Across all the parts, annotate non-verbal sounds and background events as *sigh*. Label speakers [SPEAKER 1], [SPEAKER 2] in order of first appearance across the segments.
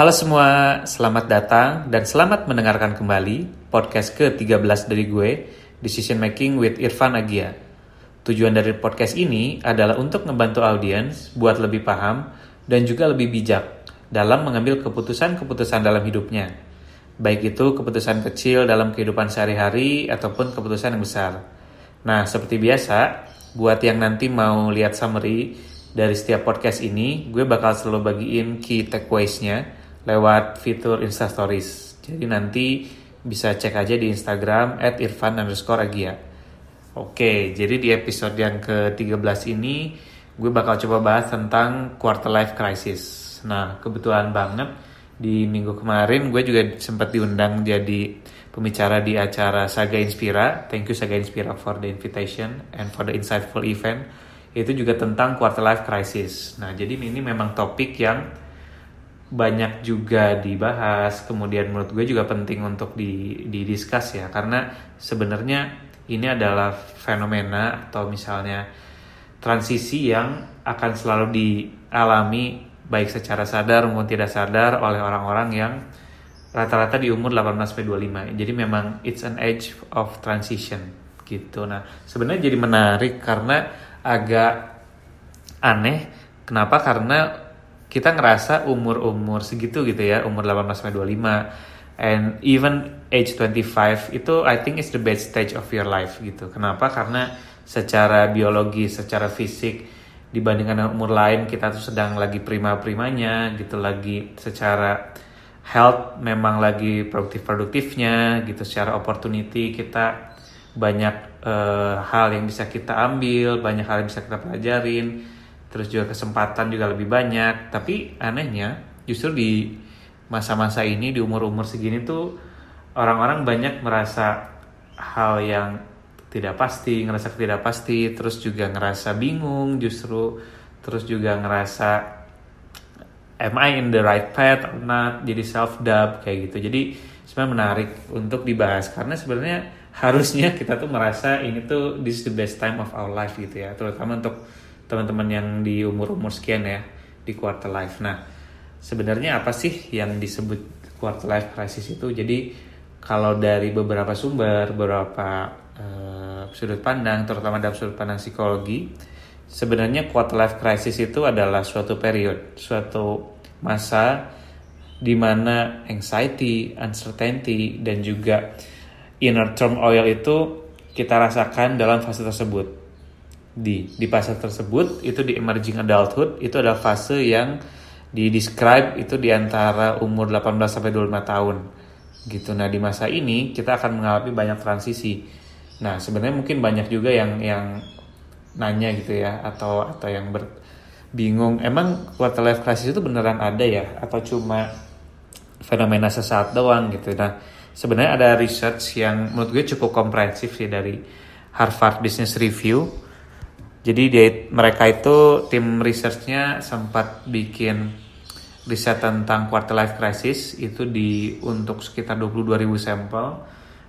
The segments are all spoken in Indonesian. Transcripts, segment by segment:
[SPEAKER 1] Halo semua, selamat datang dan selamat mendengarkan kembali podcast ke-13 dari gue, Decision Making with Irfan Agia. Tujuan dari podcast ini adalah untuk membantu audiens buat lebih paham dan juga lebih bijak dalam mengambil keputusan-keputusan dalam hidupnya. Baik itu keputusan kecil dalam kehidupan sehari-hari ataupun keputusan yang besar. Nah, seperti biasa, buat yang nanti mau lihat summary dari setiap podcast ini, gue bakal selalu bagiin key takeaways-nya lewat fitur Instastories. Jadi nanti bisa cek aja di Instagram at. Oke, jadi di episode yang ke-13 ini gue bakal coba bahas tentang quarter life crisis. Nah, kebetulan banget di minggu kemarin gue juga sempat diundang jadi pembicara di acara Saga Inspira. Thank you Saga Inspira for the invitation and for the insightful event. Itu juga tentang quarter life crisis. Nah, jadi ini memang topik yang banyak juga dibahas kemudian menurut gue juga penting untuk di didiskus ya karena sebenarnya ini adalah fenomena atau misalnya transisi yang akan selalu dialami baik secara sadar maupun tidak sadar oleh orang-orang yang rata-rata di umur 18 sampai 25. Jadi memang it's an age of transition gitu. Nah, sebenarnya jadi menarik karena agak aneh. Kenapa? Karena kita ngerasa umur-umur segitu gitu ya, umur 18 sampai 25 and even age 25 itu I think is the best stage of your life gitu. Kenapa? Karena secara biologi, secara fisik dibandingkan dengan umur lain kita tuh sedang lagi prima-primanya gitu lagi secara health memang lagi produktif-produktifnya gitu secara opportunity kita banyak uh, hal yang bisa kita ambil, banyak hal yang bisa kita pelajarin terus juga kesempatan juga lebih banyak. Tapi anehnya justru di masa-masa ini di umur-umur segini tuh orang-orang banyak merasa hal yang tidak pasti ngerasa tidak pasti terus juga ngerasa bingung justru terus juga ngerasa am I in the right path or not? Jadi self doubt kayak gitu. Jadi sebenarnya menarik untuk dibahas. Karena sebenarnya harusnya kita tuh merasa ini tuh this is the best time of our life gitu ya. Terutama untuk teman-teman yang di umur-umur sekian ya di quarter life. Nah, sebenarnya apa sih yang disebut quarter life crisis itu? Jadi kalau dari beberapa sumber, beberapa uh, sudut pandang, terutama dalam sudut pandang psikologi, sebenarnya quarter life crisis itu adalah suatu period, suatu masa di mana anxiety, uncertainty, dan juga inner turmoil itu kita rasakan dalam fase tersebut di di fase tersebut itu di emerging adulthood itu adalah fase yang di describe itu di antara umur 18 sampai 25 tahun gitu. Nah, di masa ini kita akan mengalami banyak transisi. Nah, sebenarnya mungkin banyak juga yang yang nanya gitu ya atau atau yang ber, bingung emang quarter life crisis itu beneran ada ya atau cuma fenomena sesaat doang gitu. Nah, sebenarnya ada research yang menurut gue cukup komprehensif sih dari Harvard Business Review jadi dia mereka itu tim researchnya sempat bikin riset tentang quarter life crisis itu di untuk sekitar 22.000 sampel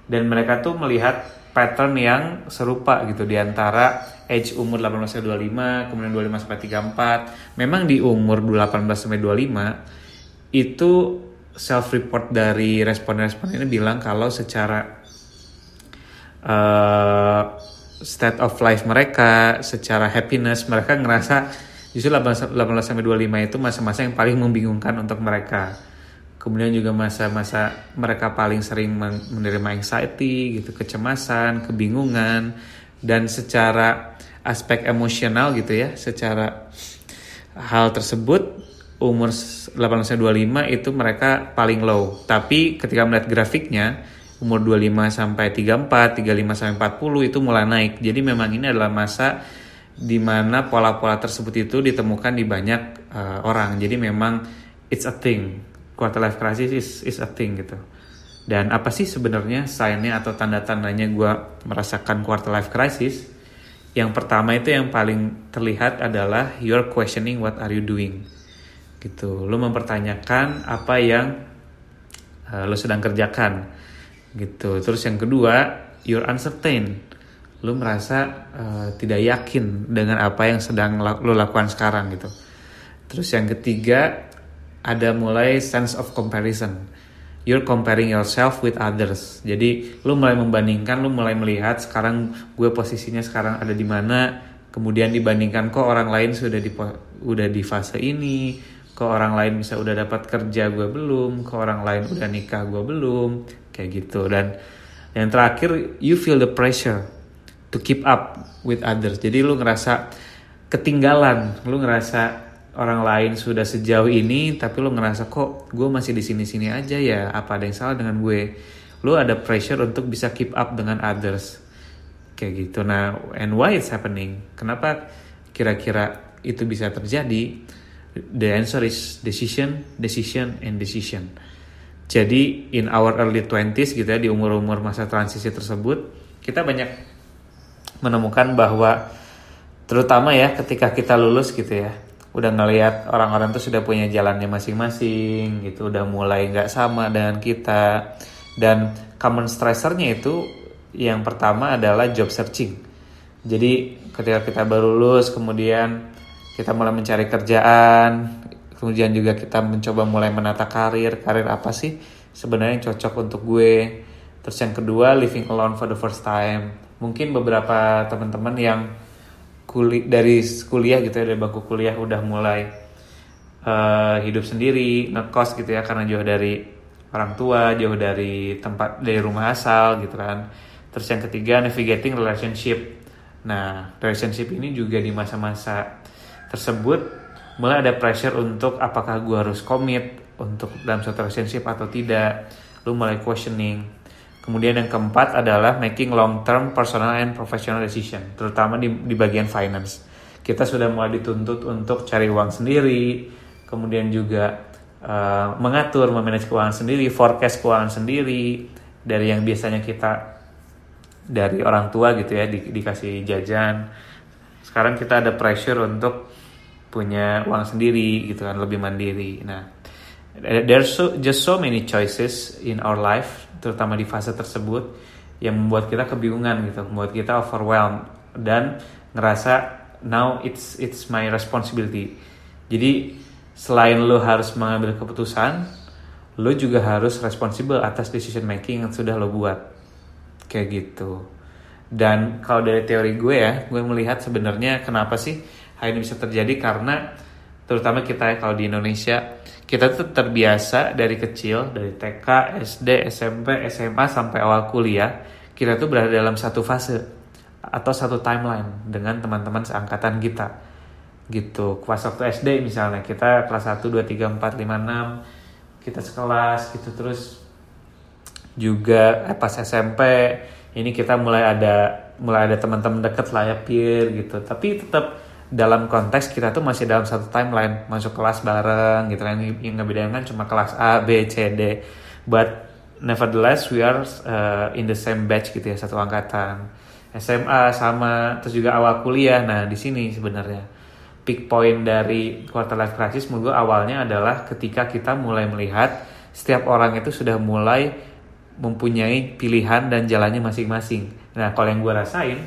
[SPEAKER 1] dan mereka tuh melihat pattern yang serupa gitu di antara age umur 18 sampai 25, kemudian 25 sampai 34. Memang di umur 18 sampai 25 itu self report dari responden-responden ini bilang kalau secara uh, state of life mereka, secara happiness mereka ngerasa justru 18 sampai 25 itu masa-masa yang paling membingungkan untuk mereka. Kemudian juga masa-masa mereka paling sering menerima anxiety gitu, kecemasan, kebingungan dan secara aspek emosional gitu ya, secara hal tersebut umur 18 sampai 25 itu mereka paling low. Tapi ketika melihat grafiknya umur 25 sampai 34, 35 sampai 40 itu mulai naik. Jadi memang ini adalah masa di mana pola-pola tersebut itu ditemukan di banyak uh, orang. Jadi memang it's a thing. Quarter life crisis is is a thing gitu. Dan apa sih sebenarnya signnya atau tanda-tandanya gue merasakan quarter life crisis? Yang pertama itu yang paling terlihat adalah you're questioning what are you doing. Gitu. Lo mempertanyakan apa yang uh, lo sedang kerjakan gitu terus yang kedua you're uncertain lu merasa uh, tidak yakin dengan apa yang sedang lo lakukan sekarang gitu terus yang ketiga ada mulai sense of comparison. You're comparing yourself with others. Jadi lu mulai membandingkan, lu mulai melihat sekarang gue posisinya sekarang ada di mana, kemudian dibandingkan kok orang lain sudah di udah di fase ini, kok orang lain bisa udah dapat kerja gue belum, kok orang lain udah nikah gue belum, kayak gitu. Dan yang terakhir, you feel the pressure to keep up with others. Jadi lu ngerasa ketinggalan, lu ngerasa orang lain sudah sejauh ini tapi lo ngerasa kok gue masih di sini sini aja ya? Apa ada yang salah dengan gue? Lo ada pressure untuk bisa keep up dengan others. Kayak gitu. Nah and why it's happening? Kenapa kira-kira itu bisa terjadi? The answer is decision decision and decision jadi in our early 20s gitu ya di umur-umur masa transisi tersebut kita banyak menemukan bahwa terutama ya ketika kita lulus gitu ya udah ngelihat orang-orang tuh sudah punya jalannya masing-masing gitu udah mulai nggak sama dengan kita. Dan common stressernya itu yang pertama adalah job searching. Jadi ketika kita baru lulus kemudian kita mulai mencari kerjaan kemudian juga kita mencoba mulai menata karir. Karir apa sih sebenarnya yang cocok untuk gue? Terus yang kedua living alone for the first time. Mungkin beberapa teman-teman yang kuli dari kuliah gitu ya dari bangku kuliah udah mulai uh, hidup sendiri ngekos gitu ya karena jauh dari orang tua jauh dari tempat dari rumah asal gitu kan. Terus yang ketiga navigating relationship. Nah relationship ini juga di masa-masa tersebut mulai ada pressure untuk apakah gue harus komit untuk dalam suatu relationship atau tidak lu mulai questioning Kemudian yang keempat adalah making long term personal and professional decision, terutama di, di bagian finance. Kita sudah mulai dituntut untuk cari uang sendiri, kemudian juga uh, mengatur, memanage keuangan sendiri, forecast keuangan sendiri dari yang biasanya kita dari orang tua gitu ya di, dikasih jajan. Sekarang kita ada pressure untuk punya uang sendiri gitu kan, lebih mandiri. Nah, there's so, just so many choices in our life terutama di fase tersebut yang membuat kita kebingungan gitu, membuat kita overwhelmed dan ngerasa now it's it's my responsibility. Jadi selain lo harus mengambil keputusan, lo juga harus responsible atas decision making yang sudah lo buat. Kayak gitu. Dan kalau dari teori gue ya, gue melihat sebenarnya kenapa sih hal ini bisa terjadi karena terutama kita ya kalau di Indonesia kita tuh terbiasa dari kecil dari TK, SD, SMP, SMA sampai awal kuliah kita tuh berada dalam satu fase atau satu timeline dengan teman-teman seangkatan kita. Gitu. Kelas waktu SD misalnya kita kelas 1, 2, 3, 4, 5, 6 kita sekelas gitu. Terus juga eh, pas SMP ini kita mulai ada mulai ada teman-teman deket lah ya peer gitu. Tapi tetap dalam konteks kita tuh masih dalam satu timeline masuk kelas bareng gitu kan. Yang ngebedain kan cuma kelas A B C D. But nevertheless we are uh, in the same batch gitu ya satu angkatan. SMA sama terus juga awal kuliah. Nah di sini sebenarnya. Peak point dari quarter life crisis menurut gue awalnya adalah ketika kita mulai melihat setiap orang itu sudah mulai mempunyai pilihan dan jalannya masing-masing. Nah kalau yang gue rasain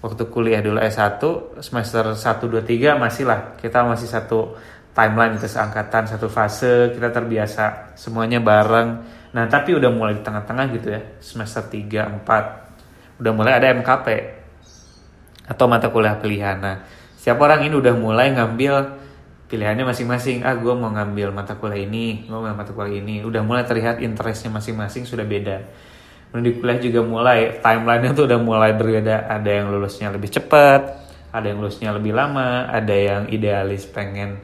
[SPEAKER 1] waktu kuliah dulu S1 semester 1 2 3 masih lah. Kita masih satu timeline itu seangkatan satu fase kita terbiasa semuanya bareng. Nah tapi udah mulai di tengah-tengah gitu ya semester 3 4 udah mulai ada MKP atau mata kuliah pilihan. Nah siapa orang ini udah mulai ngambil pilihannya masing-masing. Ah gue mau ngambil mata kuliah ini gue mau ngambil mata kuliah ini. Udah mulai terlihat interestnya masing-masing sudah beda di kuliah juga mulai timelinenya tuh udah mulai berbeda. Ada yang lulusnya lebih cepat ada yang lulusnya lebih lama ada yang idealis pengen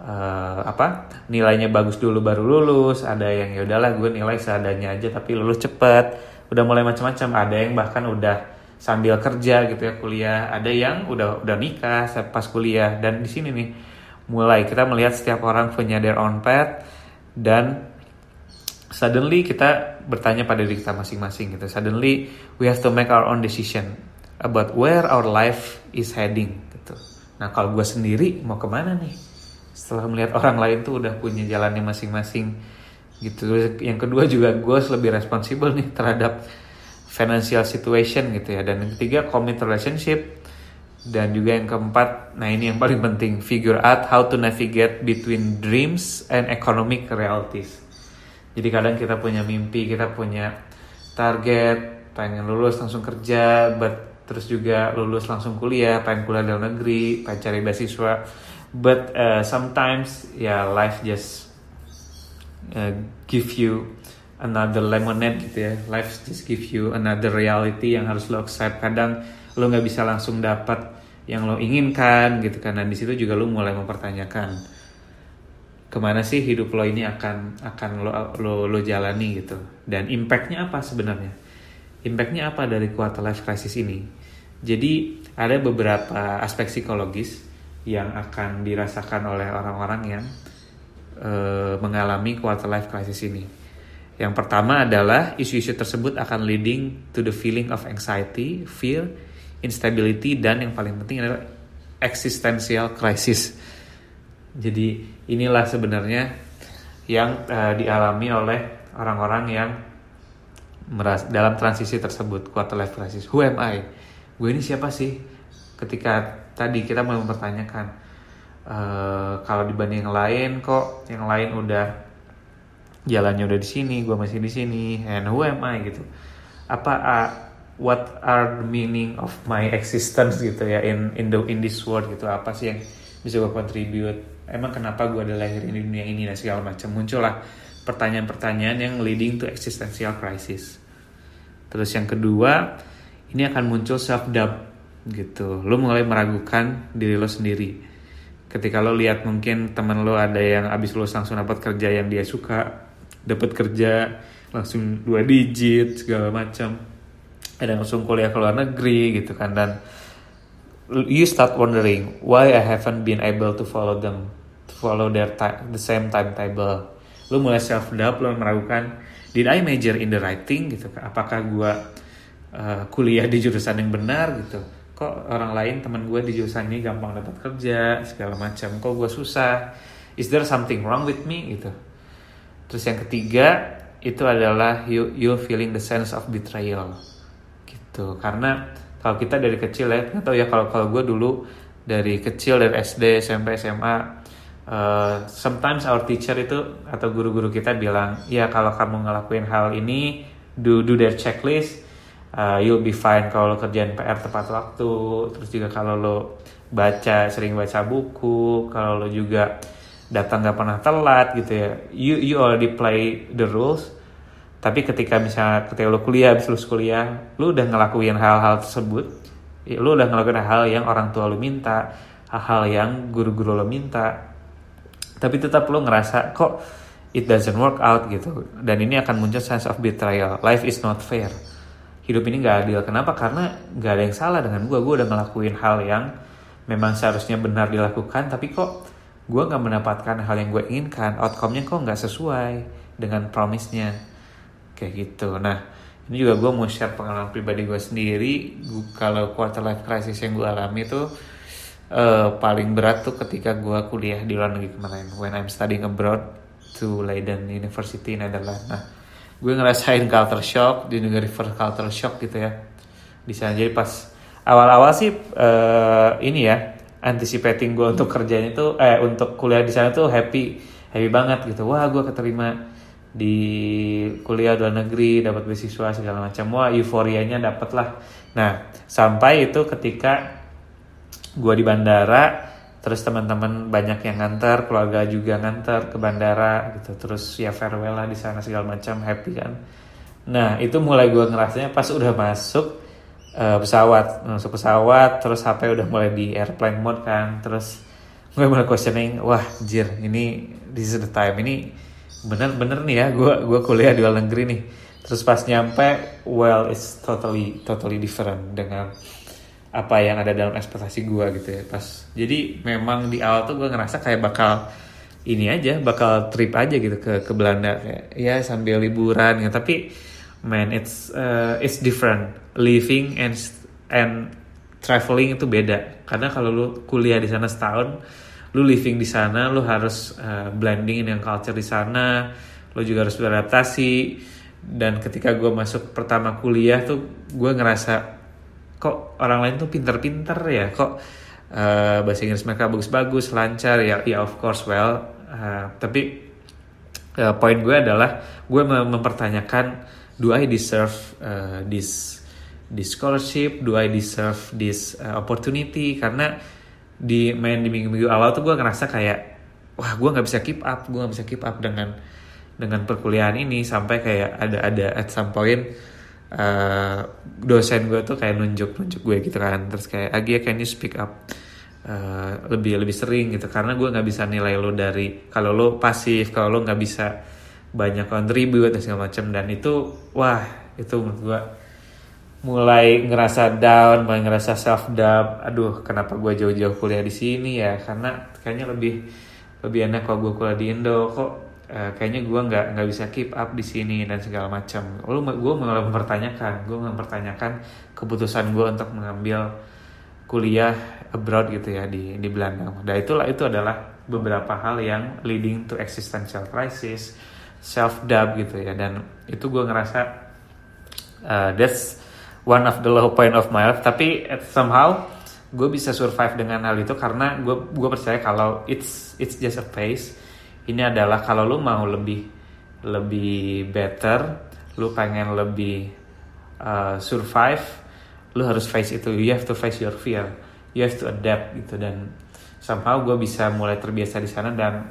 [SPEAKER 1] uh, apa nilainya bagus dulu baru lulus ada yang ya udahlah gue nilai seadanya aja tapi lulus cepat. Udah mulai macam-macam ada yang bahkan udah sambil kerja gitu ya kuliah. Ada yang udah udah nikah pas kuliah. Dan di sini nih mulai kita melihat setiap orang punya their own path dan suddenly kita bertanya pada diri kita masing-masing gitu. Suddenly we have to make our own decision about where our life is heading gitu. Nah kalau gue sendiri mau ke mana nih? Setelah melihat orang lain tuh udah punya jalannya masing-masing gitu. Yang kedua juga gue lebih responsibel nih terhadap financial situation gitu ya. Dan yang ketiga commit relationship dan juga yang keempat nah ini yang paling penting figure out how to navigate between dreams and economic realities jadi kadang kita punya mimpi kita punya target pengen lulus langsung kerja but terus juga lulus langsung kuliah pengen kuliah dalam negeri pengen cari beasiswa. But uh, sometimes ya yeah, life just uh, give you another lemonade gitu ya. Life just give you another reality yang harus lo accept. Kadang lo nggak bisa langsung dapat yang lo inginkan gitu. Dan di situ juga lo mulai mempertanyakan ke mana sih hidup lo ini akan akan lo lo lo jalani gitu. Dan impactnya apa sebenarnya? Impactnya apa dari quarter life crisis ini? Jadi ada beberapa aspek psikologis yang akan dirasakan oleh orang-orang yang uh, mengalami quarter life crisis ini. Yang pertama adalah isu-isu tersebut akan leading to the feeling of anxiety, fear, instability, dan yang paling penting adalah existential crisis. Jadi inilah sebenarnya yang uh, dialami oleh orang-orang yang meras dalam transisi tersebut quarter life crisis. Who am I? Gue ini siapa sih? Ketika tadi kita mau mempertanyakan uh, kalau dibanding yang lain kok yang lain udah jalannya udah di sini gue masih di sini and who am I gitu apa uh, what are the meaning of my existence gitu ya in in the in this world gitu apa sih yang bisa gue contribute. Emang kenapa gue ada lahir di dunia ini dan segala macam? Muncullah pertanyaan-pertanyaan yang leading to existential crisis. Terus yang kedua ini akan muncul self doubt gitu. Lo mulai meragukan diri lo sendiri. Ketika lo lihat mungkin temen lo ada yang abis lulus langsung dapat kerja yang dia suka dapat kerja langsung dua digit segala macam. Ada langsung kuliah ke luar negeri gitu kan dan you start wondering why I haven't been able to follow them to follow their time, the same timetable. Lu mulai self doubt lu meragukan did I major in the writing gitu apakah gue uh, kuliah di jurusan yang benar gitu? Kok orang lain teman gue di jurusan ini gampang dapat kerja segala macam. Kok gue susah? Is there something wrong with me gitu? Terus yang ketiga itu adalah you you feeling the sense of betrayal gitu. Karena kalau kita dari kecil ya atau ya kalau kalau gue dulu dari kecil dari SD SMP SMA uh, sometimes our teacher itu atau guru-guru kita bilang ya kalau kamu ngelakuin hal ini do do their checklist uh, you'll be fine kalau kerjaan PR tepat waktu. Terus juga kalau lo baca sering baca buku kalau lo juga datang nggak pernah telat gitu ya you you already play the rules tapi ketika misalnya ketika lo kuliah habis lulus kuliah lo udah ngelakuin hal-hal tersebut ya, lo udah ngelakuin hal yang orang tua lo minta hal-hal yang guru-guru lo minta. Tapi tetap lo ngerasa kok it doesn't work out gitu. Dan ini akan muncul sense of betrayal. Life is not fair. Hidup ini gak adil. Kenapa? Karena gak ada yang salah dengan gue gue udah ngelakuin hal yang memang seharusnya benar dilakukan tapi kok gue nggak mendapatkan hal yang gue inginkan? Outcome-nya kok nggak sesuai dengan promise-nya kayak gitu. Nah ini juga gue mau share pengalaman pribadi gue sendiri. Gua, kalau quarter life crisis yang gue alami tuh uh, paling berat tuh ketika gue kuliah di luar negeri kemarin. When I'm studying abroad to Leiden University Netherlands. Nah gue ngerasain culture shock di negara reverse culture shock gitu ya. Di sana. Jadi pas awal-awal sih uh, ini ya anticipating gue untuk kerjanya itu eh untuk kuliah di sana tuh happy happy banget gitu. Wah gue keterima di kuliah luar negeri dapat beasiswa segala macam. Wah euforianya dapet lah nah sampai itu ketika gue di bandara terus teman-teman banyak yang nganter keluarga juga nganter ke bandara gitu. Terus ya farewell lah di sana segala macam happy kan. Nah itu mulai gue ngerasanya pas udah masuk uh, pesawat. Masuk pesawat terus HP udah mulai di airplane mode kan. Terus *laughs* gue mulai questioning wah jir ini this is the time. Ini bener-bener nih ya gue gue kuliah di luar negeri nih. Terus pas nyampe well it's totally totally different dengan apa yang ada dalam ekspektasi gue gitu ya. Pas jadi memang di awal tuh gue ngerasa kayak bakal ini aja bakal trip aja gitu ke ke Belanda. Kayak ya sambil liburan ya tapi man it's uh, it's different. Living and and traveling itu beda. Karena kalau lu kuliah di sana setahun lu living di sana lu harus uh, blending dengan culture di sana lu juga harus beradaptasi. Dan ketika gue masuk pertama kuliah tuh gue ngerasa kok orang lain tuh pinter-pinter ya? Kok uh, bahasa Inggris mereka bagus-bagus lancar? Ya ya of course well uh, tapi uh, poin gue adalah gue mempertanyakan do I deserve uh, this this scholarship? Do I deserve this uh, opportunity? Karena di main di minggu-minggu awal tuh gue ngerasa kayak wah gue nggak bisa keep up gue nggak bisa keep up dengan dengan perkuliahan ini sampai kayak ada ada at some point uh, dosen gue tuh kayak nunjuk nunjuk gue gitu kan. Terus kayak Agia can you speak up? Uh, lebih lebih sering gitu. Karena gue nggak bisa nilai lo dari kalau lo pasif kalau lo nggak bisa banyak contribute dan segala macam. Dan itu wah itu menurut gue mulai ngerasa down, mulai ngerasa self doubt. Aduh, kenapa gue jauh-jauh kuliah di sini ya? Karena kayaknya lebih lebih enak kalau gue kuliah di Indo. Kok uh, kayaknya gue nggak nggak bisa keep up di sini dan segala macam. Lalu gue mulai mempertanyakan, gue mempertanyakan keputusan gue untuk mengambil kuliah abroad gitu ya di di Belanda. Dan itulah itu adalah beberapa hal yang leading to existential crisis, self doubt gitu ya. Dan itu gue ngerasa uh, that's one of the low point of my life. Tapi somehow gue bisa survive dengan hal itu karena gue gue percaya kalau it's it's just a phase. Ini adalah kalau lu mau lebih lebih better lu pengen lebih uh, survive lu harus face itu. You have to face your fear. You have to adapt gitu. Dan somehow gue bisa mulai terbiasa di sana dan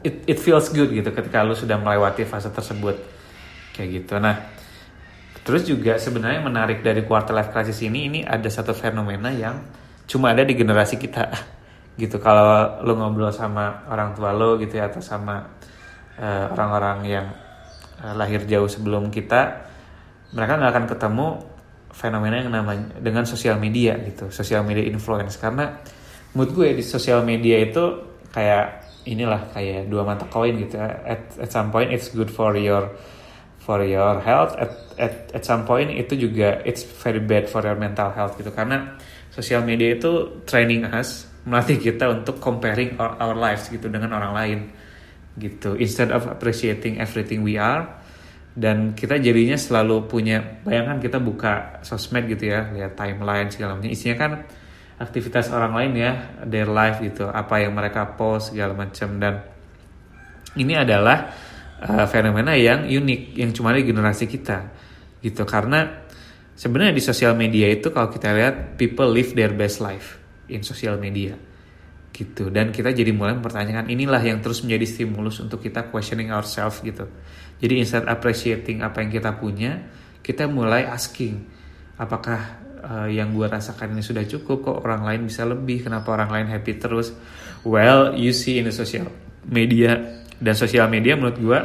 [SPEAKER 1] it it feels good gitu ketika lu sudah melewati fase tersebut. Kayak gitu. Nah Terus juga sebenarnya menarik dari quarter life crisis ini ini ada satu fenomena yang cuma ada di generasi kita *laughs* gitu. Kalau lo ngobrol sama orang tua lo gitu ya atau sama eh, orang-orang yang uh, lahir jauh sebelum kita, mereka nggak akan ketemu fenomena yang namanya dengan sosial media gitu, sosial media influence karena mood gue di sosial media itu kayak inilah kayak dua mata koin gitu ya. At, at some point it's good for your for your health at, at at some point itu juga it's very bad for your mental health gitu. Karena sosial media itu training us melatih kita untuk comparing our, our lives gitu dengan orang lain gitu. Instead of appreciating everything we are dan kita jadinya selalu punya bayangkan kita buka sosmed gitu ya lihat timeline segala macam. Isinya kan aktivitas orang lain ya their life gitu apa yang mereka post segala macam. Dan ini adalah uh, fenomena yang unik yang cuma di generasi kita gitu. Karena sebenarnya di sosial media itu kalau kita lihat people live their best life in sosial media gitu. Dan kita jadi mulai mempertanyakan inilah yang terus menjadi stimulus untuk kita questioning ourselves gitu. Jadi instead appreciating apa yang kita punya kita mulai asking apakah uh, yang gue rasakan ini sudah cukup kok orang lain bisa lebih kenapa orang lain happy terus? Well you see in the social media dan sosial media menurut gue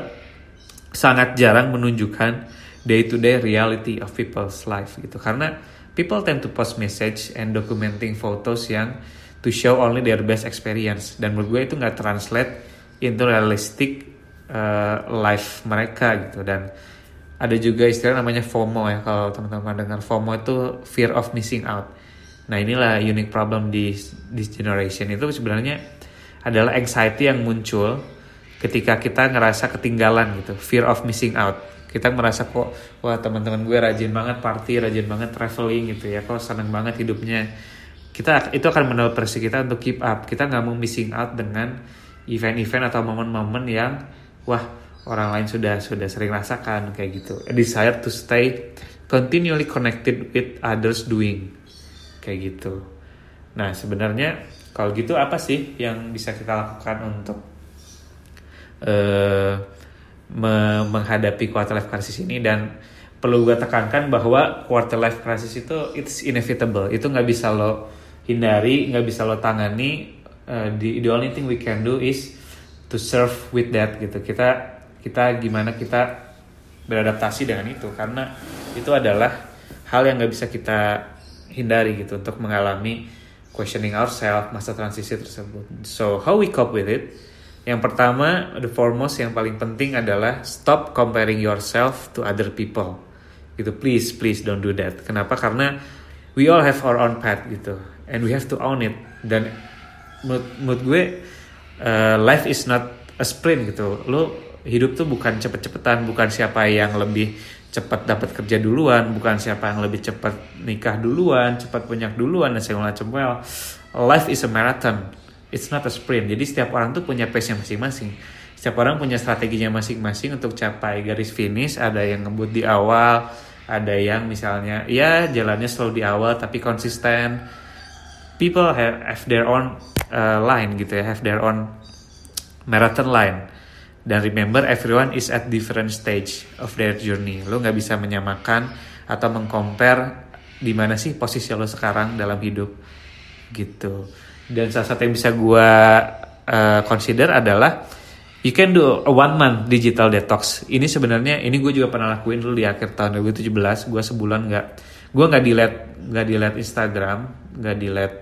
[SPEAKER 1] sangat jarang menunjukkan day to day reality of people's life gitu. Karena people tend to post message and documenting photos yang to show only their best experience. Dan menurut gue itu nggak translate into realistic uh, life mereka gitu. Dan ada juga istilah namanya FOMO ya kalau teman-teman dengar. FOMO itu fear of missing out. Nah inilah unique problem di this generation. Itu sebenarnya adalah anxiety yang muncul ketika kita ngerasa ketinggalan gitu fear of missing out. Kita merasa kok wah teman-teman gue rajin banget party rajin banget traveling gitu ya kok seneng banget hidupnya. Kita itu akan presi kita untuk keep up. Kita nggak mau missing out dengan event-event atau momen-momen yang wah orang lain sudah sudah sering rasakan kayak gitu. A desire to stay continually connected with others doing kayak gitu. Nah sebenarnya kalau gitu apa sih yang bisa kita lakukan untuk uh, me menghadapi quarter life crisis ini dan perlu gue tekankan bahwa quarter life crisis itu it's inevitable. Itu nggak bisa lo hindari nggak bisa lo tangani. Uh, the, the only thing we can do is to serve with that gitu. Kita kita gimana kita beradaptasi dengan itu. Karena itu adalah hal yang nggak bisa kita hindari gitu untuk mengalami questioning ourselves masa transisi tersebut. So how we cope with it yang pertama, the foremost yang paling penting adalah stop comparing yourself to other people. Gitu, please, please don't do that. Kenapa? Karena we all have our own path gitu, and we have to own it. Dan menurut, menurut gue, uh, life is not a sprint gitu. Lo hidup tuh bukan cepet-cepetan, bukan siapa yang lebih cepat dapat kerja duluan, bukan siapa yang lebih cepat nikah duluan, cepat punya duluan dan segala macam. Well, life is a marathon. It's not a sprint. Jadi setiap orang tuh punya pace-nya masing-masing. Setiap orang punya strateginya masing-masing untuk capai garis finish. Ada yang ngebut di awal, ada yang misalnya ya jalannya slow di awal tapi konsisten. People have, have their own uh, line gitu ya, have their own marathon line dan remember everyone is at different stage of their journey. Lo nggak bisa menyamakan atau mengcompare di mana sih posisi lo sekarang dalam hidup gitu. Dan salah satu yang bisa gue uh, consider adalah you can do a one month digital detox. Ini sebenarnya ini gue juga pernah lakuin dulu di akhir tahun 2017. Gue sebulan nggak gue nggak delete nggak delete Instagram, nggak delete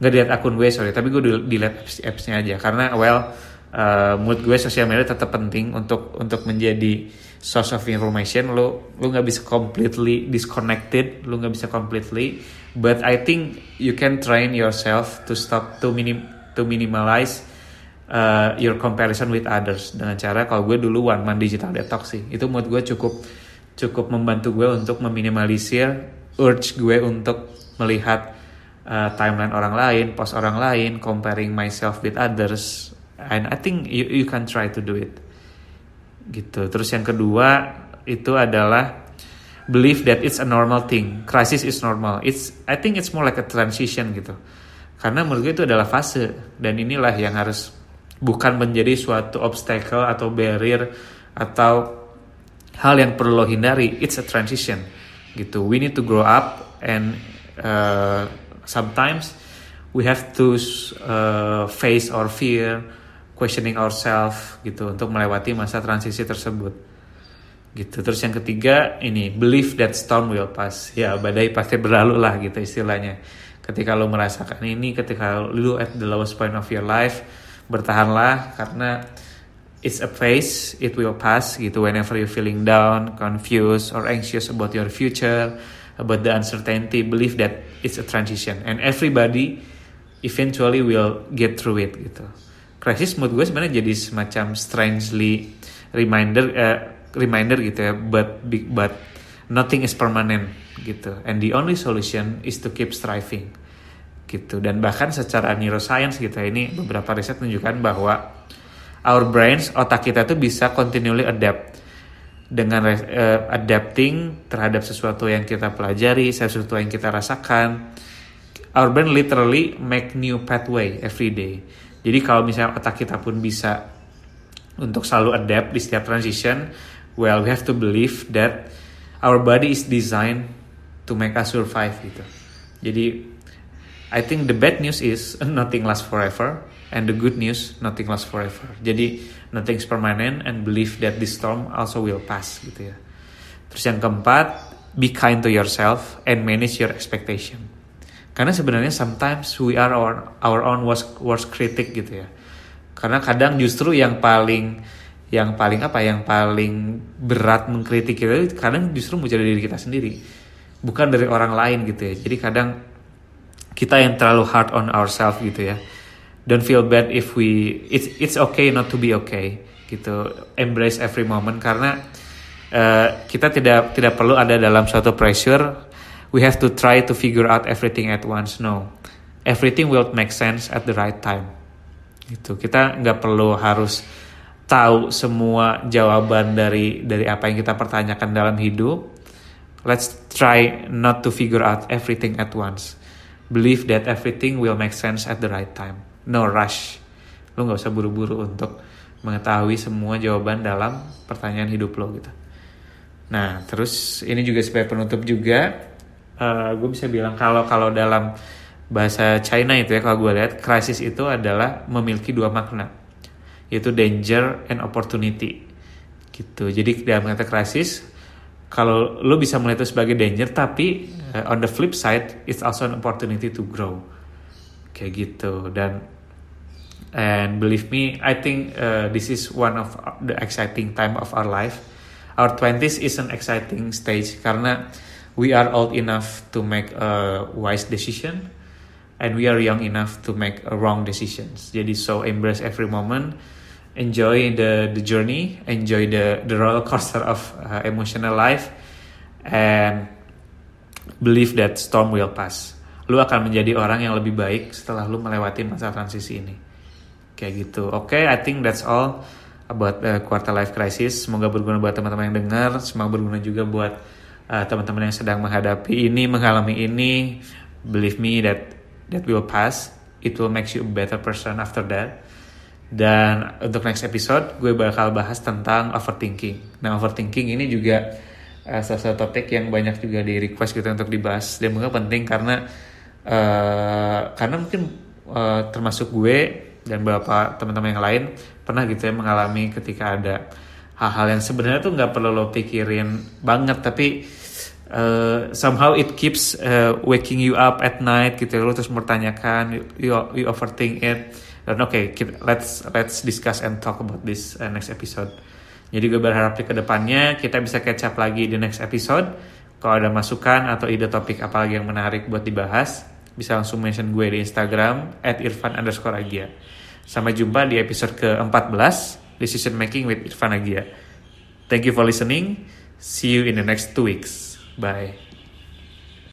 [SPEAKER 1] nggak delete akun gue sorry, tapi gue delete apps appsnya aja karena well uh, menurut gue sosial media tetap penting untuk untuk menjadi source of information lo lo nggak bisa completely disconnected lo nggak bisa completely but I think you can train yourself to stop to minim to minimalize uh, your comparison with others. Dengan cara kalau gue dulu one man digital detox sih. Itu menurut gue cukup cukup membantu gue untuk meminimalisir urge gue untuk melihat uh, timeline orang lain, post orang lain, comparing myself with others. And I think you, you can try to do it. Gitu. Terus yang kedua itu adalah believe that it's a normal thing. Crisis is normal. It's I think it's more like a transition gitu. Karena menurut gue itu adalah fase. Dan inilah yang harus bukan menjadi suatu obstacle atau barrier atau hal yang perlu lo hindari. It's a transition gitu. We need to grow up and uh, sometimes we have to uh, face our fear questioning ourselves gitu untuk melewati masa transisi tersebut gitu. Terus yang ketiga ini believe that storm will pass. Ya badai pasti berlalu lah gitu istilahnya. Ketika lo merasakan ini ketika lo at the lowest point of your life bertahanlah karena it's a phase it will pass gitu. Whenever you feeling down confused or anxious about your future about the uncertainty believe that it's a transition. And everybody eventually will get through it gitu. Crisis menurut gue sebenarnya jadi semacam strangely reminder uh, reminder gitu ya but but nothing is permanent gitu. And the only solution is to keep striving gitu. Dan bahkan secara neuroscience gitu ya, ini beberapa riset menunjukkan bahwa our brains otak kita tuh bisa continually adapt dengan uh, adapting terhadap sesuatu yang kita pelajari sesuatu yang kita rasakan. Our brain literally make new pathway every day. Jadi kalau misalnya otak kita pun bisa untuk selalu adapt di setiap transition, well we have to believe that our body is designed to make us survive gitu. Jadi I think the bad news is *laughs* nothing lasts forever and the good news nothing lasts forever. Jadi nothing's permanent and believe that this storm also will pass gitu ya. Terus yang keempat, be kind to yourself and manage your expectation karena sebenarnya sometimes we are our, our own worst, worst critic gitu ya karena kadang justru yang paling yang paling apa yang paling berat mengkritik kita kadang justru muncul dari diri kita sendiri bukan dari orang lain gitu ya. Jadi kadang kita yang terlalu hard on ourselves gitu ya. Don't feel bad if we it's it's okay not to be okay gitu. Embrace every moment karena uh, kita tidak tidak perlu ada dalam suatu pressure. We have to try to figure out everything at once. No, everything will make sense at the right time. Itu kita nggak perlu harus tahu semua jawaban dari dari apa yang kita pertanyakan dalam hidup. Let's try not to figure out everything at once. Believe that everything will make sense at the right time. No rush. Lo nggak usah buru-buru untuk mengetahui semua jawaban dalam pertanyaan hidup lo gitu. Nah, terus ini juga sebagai penutup juga uh, eh, gue bisa bilang kalau kalau dalam bahasa China itu ya kalau gue lihat krisis itu adalah memiliki dua makna yaitu danger and opportunity. Gitu. Jadi dalam kata krisis kalau lo bisa melihat itu sebagai danger tapi uh, on the flip side it's also an opportunity to grow. Kayak gitu. Dan and believe me I think uh, this is one of the exciting time of our life. Our 20s is an exciting stage karena we are old enough to make a wise decision and we are young enough to make a wrong decisions. Jadi so embrace every moment enjoy the the journey enjoy the the roller coaster of uh, emotional life and believe that storm will pass. Lu akan menjadi orang yang lebih baik setelah lu melewati masa transisi ini. Kayak gitu. Oke, okay, I think that's all about uh, quarter life crisis. Semoga berguna buat teman-teman yang dengar, semoga berguna juga buat uh, teman-teman yang sedang menghadapi ini, mengalami ini. Believe me that that will pass. It will make you a better person after that. Dan untuk next episode, gue bakal bahas tentang overthinking. Nah, overthinking ini juga uh, salah satu topik yang banyak juga di request gitu untuk dibahas. Dan mungkin penting karena uh, karena mungkin uh, termasuk gue dan beberapa teman-teman yang lain pernah gitu ya mengalami ketika ada hal-hal yang sebenarnya tuh nggak perlu lo pikirin banget tapi uh, somehow it keeps uh, waking you up at night gitu lo terus mempertanyakan you, you overthink it dan oke okay, let's let's discuss and talk about this uh, next episode jadi gue berharap di ke depannya kita bisa catch up lagi di next episode. Kalau ada masukan atau ide topik apa lagi yang menarik buat dibahas, bisa langsung mention gue di Instagram at irfan underscore agia. Sampai jumpa di episode ke-14, Decision Making with Irfan Agia. Thank you for listening. See you in the next two weeks. Bye.